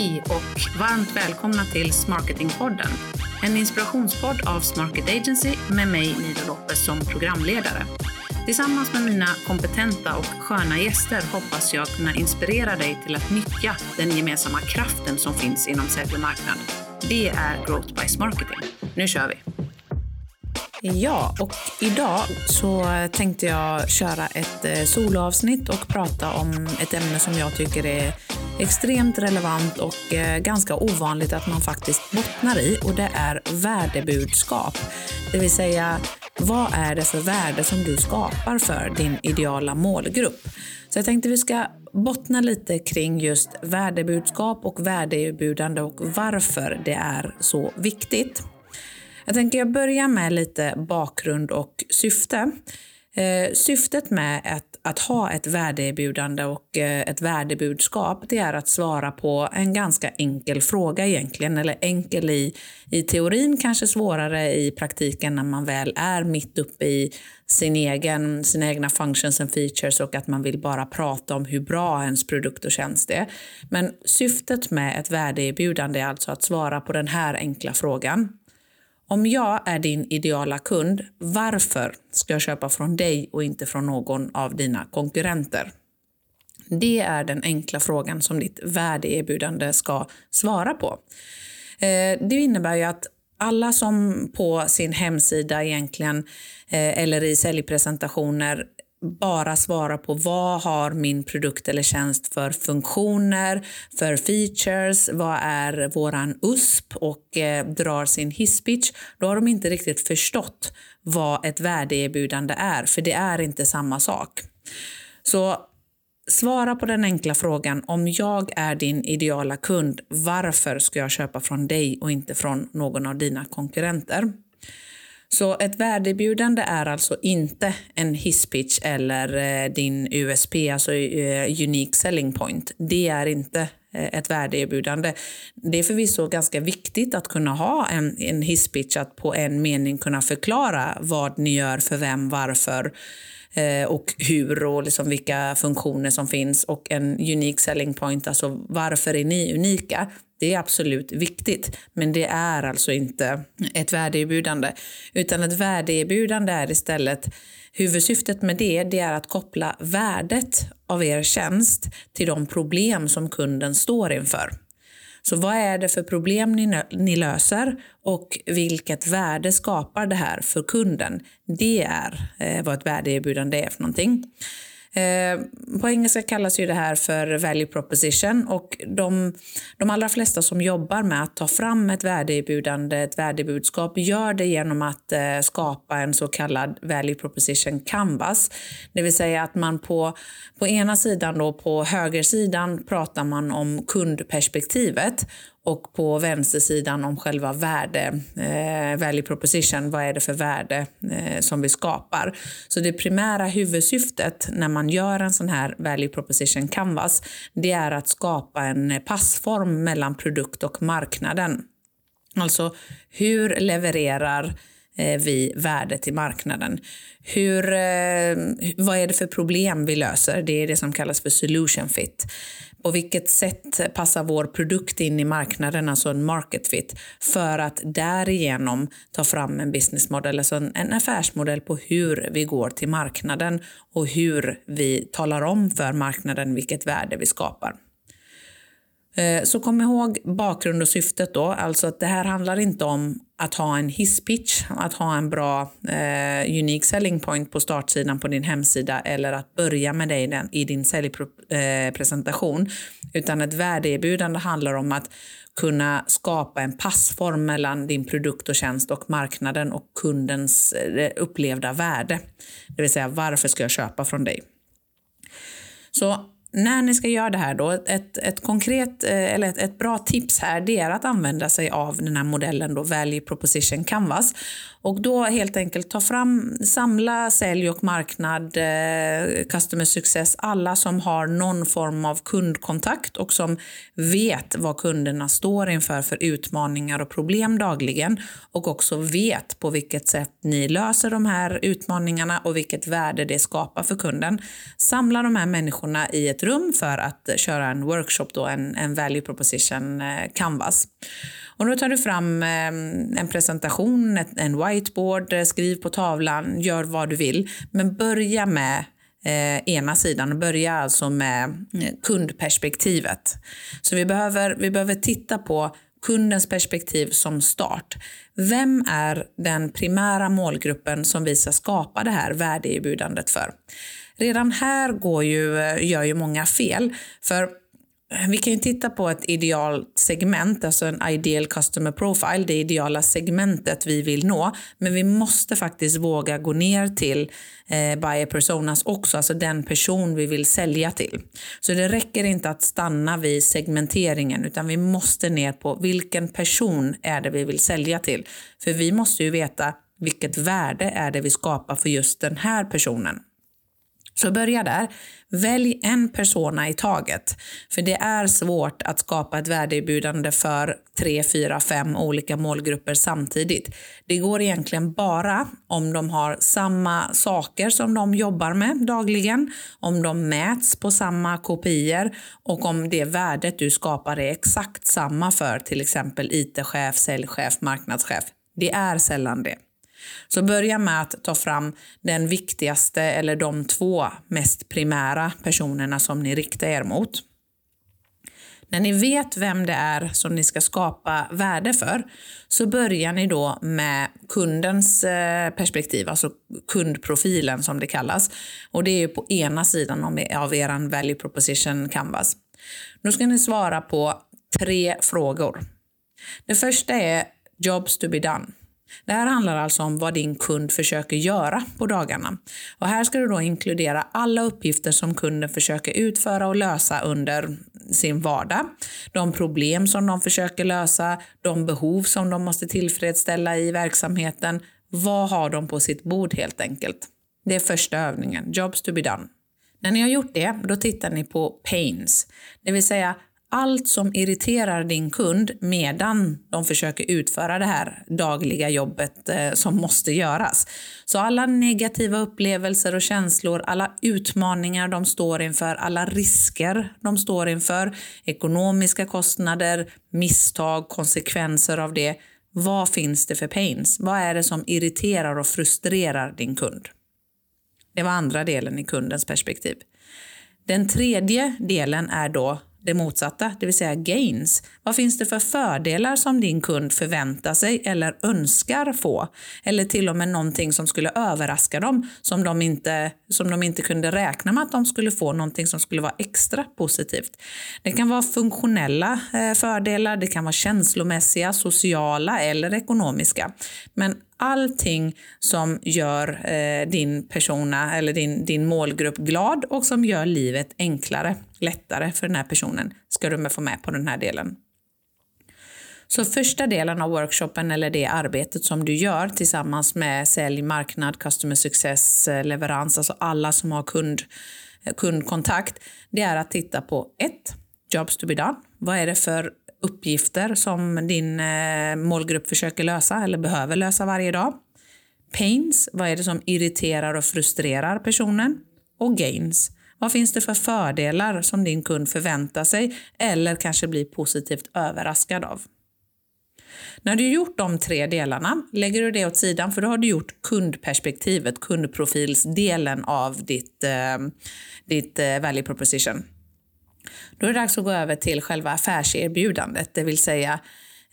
Hej och varmt välkomna till Smarketingpodden. En inspirationspodd av Smarket Agency med mig Nida Lopez som programledare. Tillsammans med mina kompetenta och sköna gäster hoppas jag kunna inspirera dig till att nyttja den gemensamma kraften som finns inom sälj och marknad. Det är Growth by Smarketing. Nu kör vi! Ja, och idag så tänkte jag köra ett eh, soloavsnitt och prata om ett ämne som jag tycker är extremt relevant och eh, ganska ovanligt att man faktiskt bottnar i och det är värdebudskap. Det vill säga, vad är det för värde som du skapar för din ideala målgrupp? Så jag tänkte vi ska bottna lite kring just värdebudskap och värdeerbjudande och varför det är så viktigt. Jag tänker jag börjar med lite bakgrund och syfte. Eh, syftet med ett, att ha ett värdeerbjudande och eh, ett värdebudskap det är att svara på en ganska enkel fråga egentligen, eller enkel i, i teorin, kanske svårare i praktiken när man väl är mitt uppe i sin egen, sina egna functions and features och att man vill bara prata om hur bra ens produkt och tjänst är. Men syftet med ett värdeerbjudande är alltså att svara på den här enkla frågan. Om jag är din ideala kund, varför ska jag köpa från dig och inte från någon av dina konkurrenter? Det är den enkla frågan som ditt värdeerbjudande ska svara på. Eh, det innebär ju att alla som på sin hemsida egentligen eh, eller i säljpresentationer bara svara på vad har min produkt eller tjänst för funktioner, för features, vad är våran USP och eh, drar sin hisspitch, då har de inte riktigt förstått vad ett värdeerbjudande är, för det är inte samma sak. Så svara på den enkla frågan om jag är din ideala kund, varför ska jag köpa från dig och inte från någon av dina konkurrenter? Så ett värdeerbjudande är alltså inte en hisspitch eller eh, din USP, alltså eh, unique selling point. Det är inte eh, ett värdeerbjudande. Det är förvisso ganska viktigt att kunna ha en, en hisspitch, att på en mening kunna förklara vad ni gör, för vem, varför Eh, och hur och liksom vilka funktioner som finns och en unique selling point, alltså varför är ni unika? Det är absolut viktigt, men det är alltså inte ett värdeerbjudande. Utan ett värdeerbjudande är istället, huvudsyftet med det, det är att koppla värdet av er tjänst till de problem som kunden står inför. Så vad är det för problem ni, ni löser och vilket värde skapar det här för kunden? Det är eh, vad ett värdeerbjudande är för någonting. Eh, på engelska kallas ju det här för value proposition och de, de allra flesta som jobbar med att ta fram ett värdeerbjudande, ett värdebudskap, gör det genom att eh, skapa en så kallad value proposition canvas. Det vill säga att man på, på ena sidan, då, på högersidan, pratar man om kundperspektivet och på vänstersidan om själva värde, eh, value proposition, vad är det för värde eh, som vi skapar. Så det primära huvudsyftet när man gör en sån här value proposition canvas, det är att skapa en passform mellan produkt och marknaden. Alltså hur levererar eh, vi värde till marknaden. Hur, eh, vad är det för problem vi löser? Det är det som kallas för solution fit. På vilket sätt passar vår produkt in i marknaden, alltså en market fit, för att därigenom ta fram en business model, alltså en affärsmodell på hur vi går till marknaden och hur vi talar om för marknaden vilket värde vi skapar. Eh, så kom ihåg bakgrund och syftet då, alltså att det här handlar inte om att ha en hisspitch, att ha en bra eh, unique selling point på startsidan på din hemsida eller att börja med dig i din säljpresentation. Eh, Utan ett värdeerbjudande handlar om att kunna skapa en passform mellan din produkt och tjänst och marknaden och kundens eh, upplevda värde. Det vill säga varför ska jag köpa från dig? Så när ni ska göra det här då, ett, ett konkret eh, eller ett, ett, bra tips här det är att använda sig av den här modellen då, Value Proposition Canvas. Och då helt enkelt ta fram, samla sälj och marknad, eh, customer success, alla som har någon form av kundkontakt och som vet vad kunderna står inför för utmaningar och problem dagligen och också vet på vilket sätt ni löser de här utmaningarna och vilket värde det skapar för kunden. Samla de här människorna i ett ett rum för att köra en workshop, då, en, en value proposition eh, canvas. Och då tar du fram eh, en presentation, en whiteboard, eh, skriv på tavlan, gör vad du vill. Men börja med eh, ena sidan och börja alltså med eh, kundperspektivet. Så vi behöver, vi behöver titta på kundens perspektiv som start. Vem är den primära målgruppen som vi ska skapa det här värdeerbjudandet för? Redan här går ju, eh, gör ju många fel. För vi kan ju titta på ett idealt segment, alltså en ideal customer profile, det ideala segmentet vi vill nå. Men vi måste faktiskt våga gå ner till eh, buyer personas också, alltså den person vi vill sälja till. Så det räcker inte att stanna vid segmenteringen utan vi måste ner på vilken person är det vi vill sälja till. För vi måste ju veta vilket värde är det vi skapar för just den här personen. Så börja där. Välj en persona i taget. För det är svårt att skapa ett värdeerbjudande för tre, fyra, fem olika målgrupper samtidigt. Det går egentligen bara om de har samma saker som de jobbar med dagligen, om de mäts på samma kopior och om det värdet du skapar är exakt samma för till exempel IT-chef, säljchef, marknadschef. Det är sällan det. Så börja med att ta fram den viktigaste eller de två mest primära personerna som ni riktar er mot. När ni vet vem det är som ni ska skapa värde för så börjar ni då med kundens eh, perspektiv, alltså kundprofilen som det kallas. Och det är ju på ena sidan av er value proposition canvas. Nu ska ni svara på tre frågor. Det första är jobs to be done. Det här handlar alltså om vad din kund försöker göra på dagarna. Och här ska du då inkludera alla uppgifter som kunden försöker utföra och lösa under sin vardag. De problem som de försöker lösa, de behov som de måste tillfredsställa i verksamheten. Vad har de på sitt bord helt enkelt? Det är första övningen, jobs to be done. När ni har gjort det, då tittar ni på pains, det vill säga allt som irriterar din kund medan de försöker utföra det här dagliga jobbet eh, som måste göras. Så alla negativa upplevelser och känslor, alla utmaningar de står inför, alla risker de står inför, ekonomiska kostnader, misstag, konsekvenser av det. Vad finns det för pains? Vad är det som irriterar och frustrerar din kund? Det var andra delen i kundens perspektiv. Den tredje delen är då det motsatta, det vill säga gains. Vad finns det för fördelar som din kund förväntar sig eller önskar få? Eller till och med någonting som skulle överraska dem som de inte, som de inte kunde räkna med att de skulle få, någonting som skulle vara extra positivt. Det kan vara funktionella eh, fördelar, det kan vara känslomässiga, sociala eller ekonomiska. Men allting som gör eh, din persona eller din, din målgrupp glad och som gör livet enklare, lättare för den här personen ska du få med på den här delen. Så första delen av workshopen eller det arbetet som du gör tillsammans med sälj, marknad, customer success, eh, leverans, alltså alla som har kund, eh, kundkontakt, det är att titta på ett, Jobs to be done. Vad är det för uppgifter som din eh, målgrupp försöker lösa eller behöver lösa varje dag. Pains, vad är det som irriterar och frustrerar personen? Och gains, vad finns det för fördelar som din kund förväntar sig eller kanske blir positivt överraskad av? När du gjort de tre delarna lägger du det åt sidan för då har du gjort kundperspektivet, kundprofilsdelen av ditt, eh, ditt eh, value proposition. Då är det dags att gå över till själva affärserbjudandet, det vill säga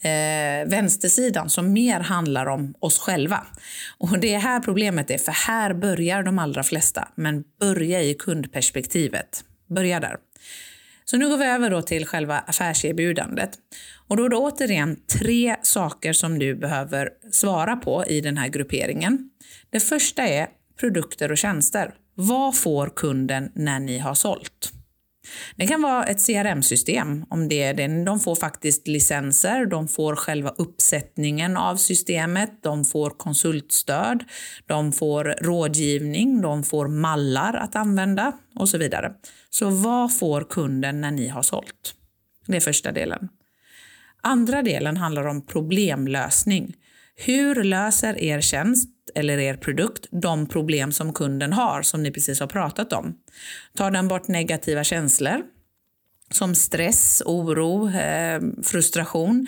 eh, vänstersidan som mer handlar om oss själva. Och det är här problemet är, för här börjar de allra flesta. Men börja i kundperspektivet. Börja där. Så nu går vi över då till själva affärserbjudandet. Och då är det återigen tre saker som du behöver svara på i den här grupperingen. Det första är produkter och tjänster. Vad får kunden när ni har sålt? Det kan vara ett CRM-system. om det är det. De får faktiskt licenser, de får själva uppsättningen av systemet, de får konsultstöd, de får rådgivning, de får mallar att använda och så vidare. Så vad får kunden när ni har sålt? Det är första delen. Andra delen handlar om problemlösning. Hur löser er tjänst eller er produkt de problem som kunden har, som ni precis har pratat om. Tar den bort negativa känslor som stress, oro, eh, frustration?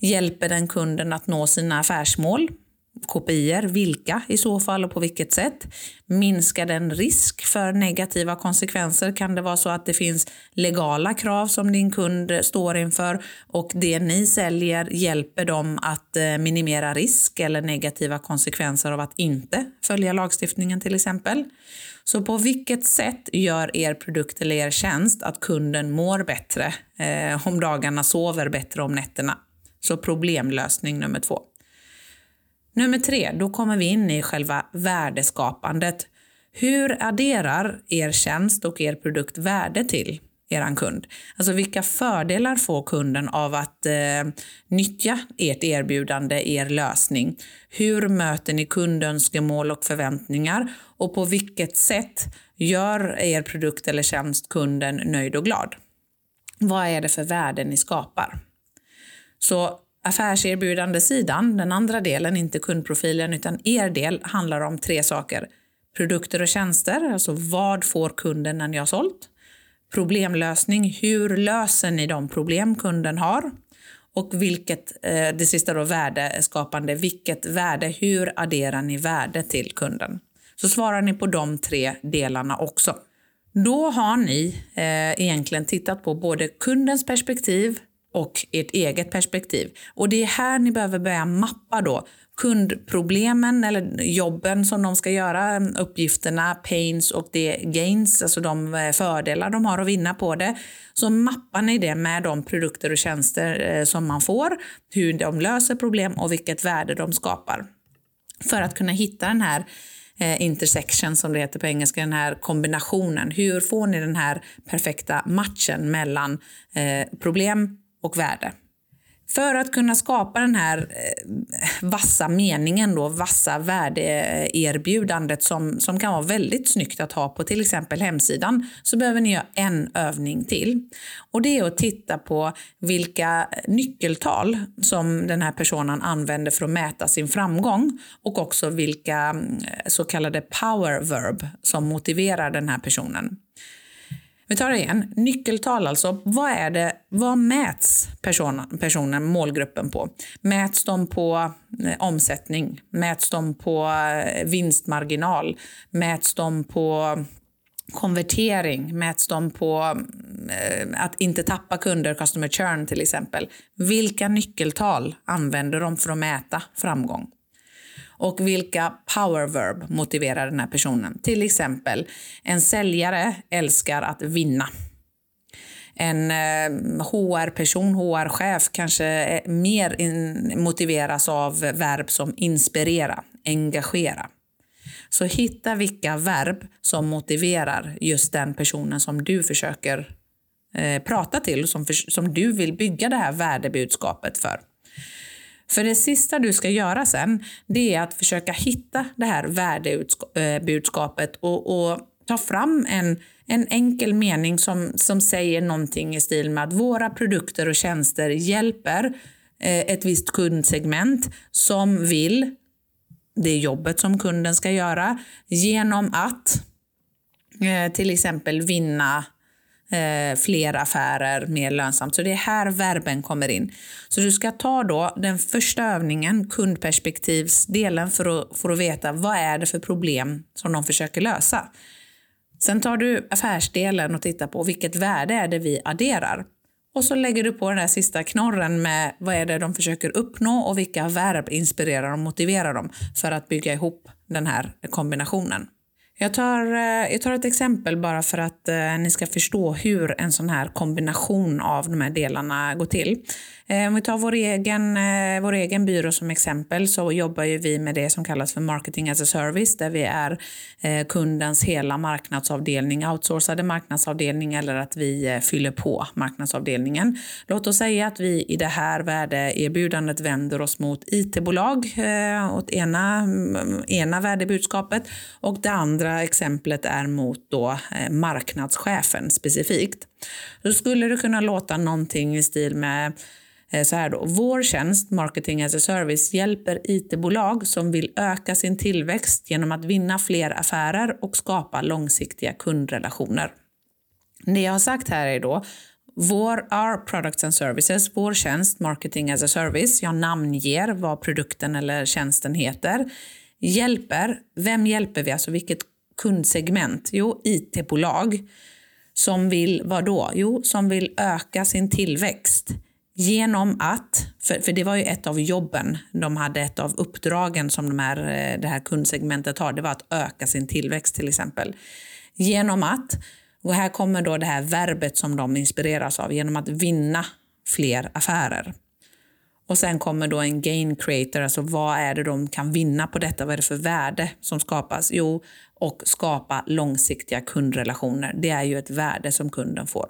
Hjälper den kunden att nå sina affärsmål? Kopior, vilka i så fall och på vilket sätt? Minskar den risk för negativa konsekvenser? Kan det vara så att det finns legala krav som din kund står inför och det ni säljer hjälper dem att eh, minimera risk eller negativa konsekvenser av att inte följa lagstiftningen till exempel? Så på vilket sätt gör er produkt eller er tjänst att kunden mår bättre eh, om dagarna, sover bättre om nätterna? Så problemlösning nummer två. Nummer tre, då kommer vi in i själva värdeskapandet. Hur adderar er tjänst och er produkt värde till er kund? Alltså vilka fördelar får kunden av att eh, nyttja ert erbjudande, er lösning? Hur möter ni kundönskemål och förväntningar? Och på vilket sätt gör er produkt eller tjänst kunden nöjd och glad? Vad är det för värde ni skapar? Så affärserbjudandesidan, den andra delen, inte kundprofilen utan er del, handlar om tre saker. Produkter och tjänster, alltså vad får kunden när ni har sålt? Problemlösning, hur löser ni de problem kunden har? Och vilket, eh, det sista då, värdeskapande, vilket värde, hur adderar ni värde till kunden? Så svarar ni på de tre delarna också. Då har ni eh, egentligen tittat på både kundens perspektiv, och ert eget perspektiv. Och det är här ni behöver börja mappa då kundproblemen eller jobben som de ska göra, uppgifterna, pains och det gains, alltså de eh, fördelar de har att vinna på det. Så mappar ni det med de produkter och tjänster eh, som man får, hur de löser problem och vilket värde de skapar. För att kunna hitta den här eh, intersection som det heter på engelska, den här kombinationen. Hur får ni den här perfekta matchen mellan problem och värde. För att kunna skapa den här eh, vassa meningen, då, vassa värdeerbjudandet som, som kan vara väldigt snyggt att ha på till exempel hemsidan, så behöver ni göra en övning till. Och det är att titta på vilka nyckeltal som den här personen använder för att mäta sin framgång och också vilka mm, så kallade power verb som motiverar den här personen. Vi tar det igen. Nyckeltal alltså. Vad, är det, vad mäts personen, personen, målgruppen på? Mäts de på eh, omsättning? Mäts de på eh, vinstmarginal? Mäts de på konvertering? Mäts de på eh, att inte tappa kunder, customer churn till exempel? Vilka nyckeltal använder de för att mäta framgång? Och vilka powerverb motiverar den här personen. Till exempel, en säljare älskar att vinna. En eh, HR-person, HR-chef kanske mer motiveras av verb som inspirera, engagera. Så hitta vilka verb som motiverar just den personen som du försöker eh, prata till, som, som du vill bygga det här värdebudskapet för. För det sista du ska göra sen, det är att försöka hitta det här värdebudskapet eh, och, och ta fram en, en enkel mening som, som säger någonting i stil med att våra produkter och tjänster hjälper eh, ett visst kundsegment som vill det jobbet som kunden ska göra genom att eh, till exempel vinna eh, fler affärer, mer lönsamt. Så det är här verben kommer in. Så du ska ta då den första övningen, kundperspektivsdelen, för att, för att veta vad är det för problem som de försöker lösa. Sen tar du affärsdelen och tittar på vilket värde är det vi adderar. Och så lägger du på den där sista knorren med vad är det de försöker uppnå och vilka verb inspirerar och motiverar dem för att bygga ihop den här kombinationen. Jag tar, eh, jag tar ett exempel bara för att eh, ni ska förstå hur en sån här kombination av de här delarna går till. Eh, om vi tar vår egen, eh, vår egen byrå som exempel så jobbar ju vi med det som kallas för marketing as a service där vi är eh, kundens hela marknadsavdelning, outsourcade marknadsavdelning eller att vi fyller på marknadsavdelningen. Låt oss säga att vi i det här värdeerbjudandet vänder oss mot IT-bolag åt ena, mm, ena värdebudskapet och det andra exemplet är mot då marknadschefen specifikt. Då skulle det kunna låta någonting i stil med Eh, så här då. Vår tjänst, Marketing as a Service, hjälper IT-bolag som vill öka sin tillväxt genom att vinna fler affärer och skapa långsiktiga kundrelationer. Det jag har sagt här är då vår Our Products and Services, vår tjänst Marketing as a Service, jag namnger vad produkten eller tjänsten heter, hjälper, vem hjälper vi, alltså vilket kundsegment? Jo, IT-bolag som vill, vad då? Jo, som vill öka sin tillväxt genom att, för, för det var ju ett av jobben, de hade ett av uppdragen som de här, eh, det här kundsegmentet har, det var att öka sin tillväxt till exempel. Genom att, och här kommer då det här verbet som de inspireras av, genom att vinna fler affärer. Och sen kommer då en gain creator, alltså vad är det de kan vinna på detta? Vad är det för värde som skapas? Jo, och skapa långsiktiga kundrelationer. Det är ju ett värde som kunden får.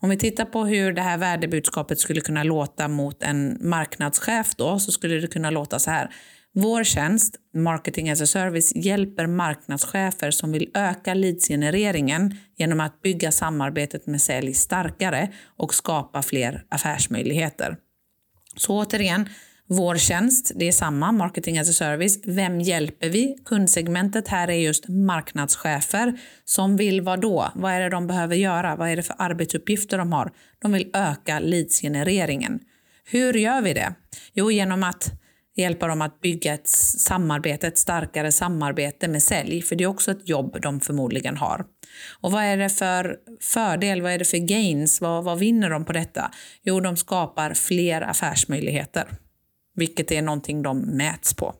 Om vi tittar på hur det här värdebudskapet skulle kunna låta mot en marknadschef då, så skulle det kunna låta så här. Vår tjänst, Marketing as a Service, hjälper marknadschefer som vill öka leadsgenereringen genom att bygga samarbetet med sälj starkare och skapa fler affärsmöjligheter. Så återigen, vår tjänst, det är samma, marketing as a service. Vem hjälper vi? Kundsegmentet här är just marknadschefer som vill vad då? Vad är det de behöver göra? Vad är det för arbetsuppgifter de har? De vill öka leadsgenereringen. Hur gör vi det? Jo, genom att hjälpa dem att bygga ett samarbete, ett starkare samarbete med sälj, för det är också ett jobb de förmodligen har. Och vad är det för fördel, vad är det för gains, vad, vad vinner de på detta? Jo, de skapar fler affärsmöjligheter vilket är någonting de mäts på.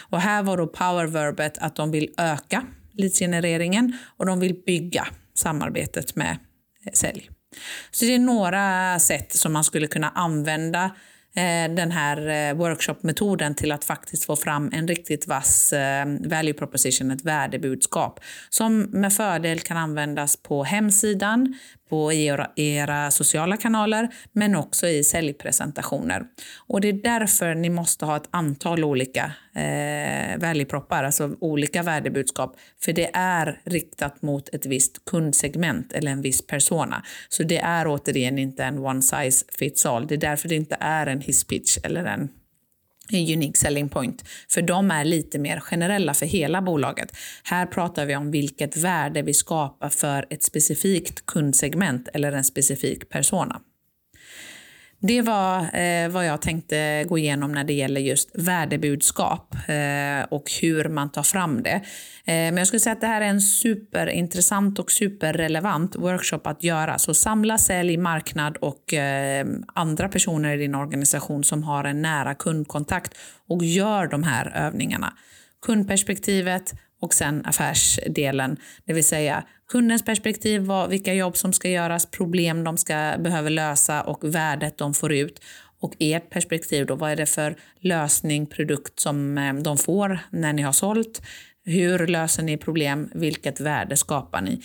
Och här var då powerverbet att de vill öka leadsgenereringen och de vill bygga samarbetet med eh, sälj. Så det är några sätt som man skulle kunna använda eh, den här eh, workshopmetoden till att faktiskt få fram en riktigt vass value proposition, ett värdebudskap som med fördel kan användas på hemsidan, på era, era sociala kanaler men också i säljpresentationer. Och det är därför ni måste ha ett antal olika eh, value-proppar, alltså olika värdebudskap. För det är riktat mot ett visst kundsegment eller en viss persona. Så det är återigen inte en one size fits all. Det är därför det inte är en hisspitch eller en en unique selling point, för de är lite mer generella för hela bolaget. Här pratar vi om vilket värde vi skapar för ett specifikt kundsegment eller en specifik persona. Det var eh, vad jag tänkte gå igenom när det gäller just värdebudskap eh, och hur man tar fram det. Eh, men jag skulle säga att det här är en superintressant och superrelevant workshop att göra. Så samla, sälj, marknad och eh, andra personer i din organisation som har en nära kundkontakt och gör de här övningarna. Kundperspektivet och sen affärsdelen, det vill säga kundens perspektiv, vad, vilka jobb som ska göras, problem de ska, behöver lösa och värdet de får ut. Och ert perspektiv då, vad är det för lösning, produkt som eh, de får när ni har sålt? Hur löser ni problem? Vilket värde skapar ni?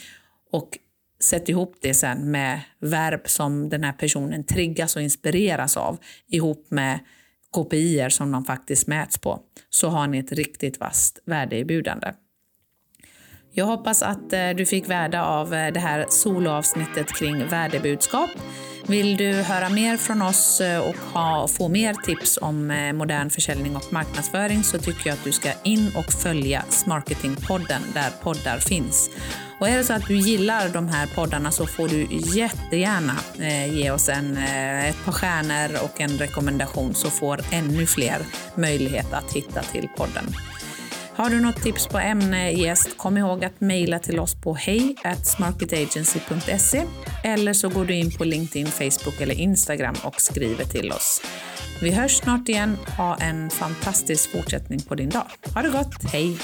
Och sätt ihop det sen med verb som den här personen triggas och inspireras av ihop med KPI som de faktiskt mäts på. Så har ni ett riktigt vasst värdeerbjudande. Jag hoppas att eh, du fick värde av eh, det här soloavsnittet kring värdebudskap. Vill du höra mer från oss eh, och ha, få mer tips om modern försäljning och marknadsföring så tycker jag att du ska in och följa Smarketingpodden där poddar finns. Och är det så att du gillar de här poddarna så får du jättegärna ge oss en, ett par stjärnor och en rekommendation så får ännu fler möjlighet att hitta till podden. Har du något tips på ämne, gäst, kom ihåg att mejla till oss på hej.smarketagency.se. eller så går du in på LinkedIn, Facebook eller Instagram och skriver till oss. Vi hörs snart igen. Ha en fantastisk fortsättning på din dag. Ha det gott. Hej!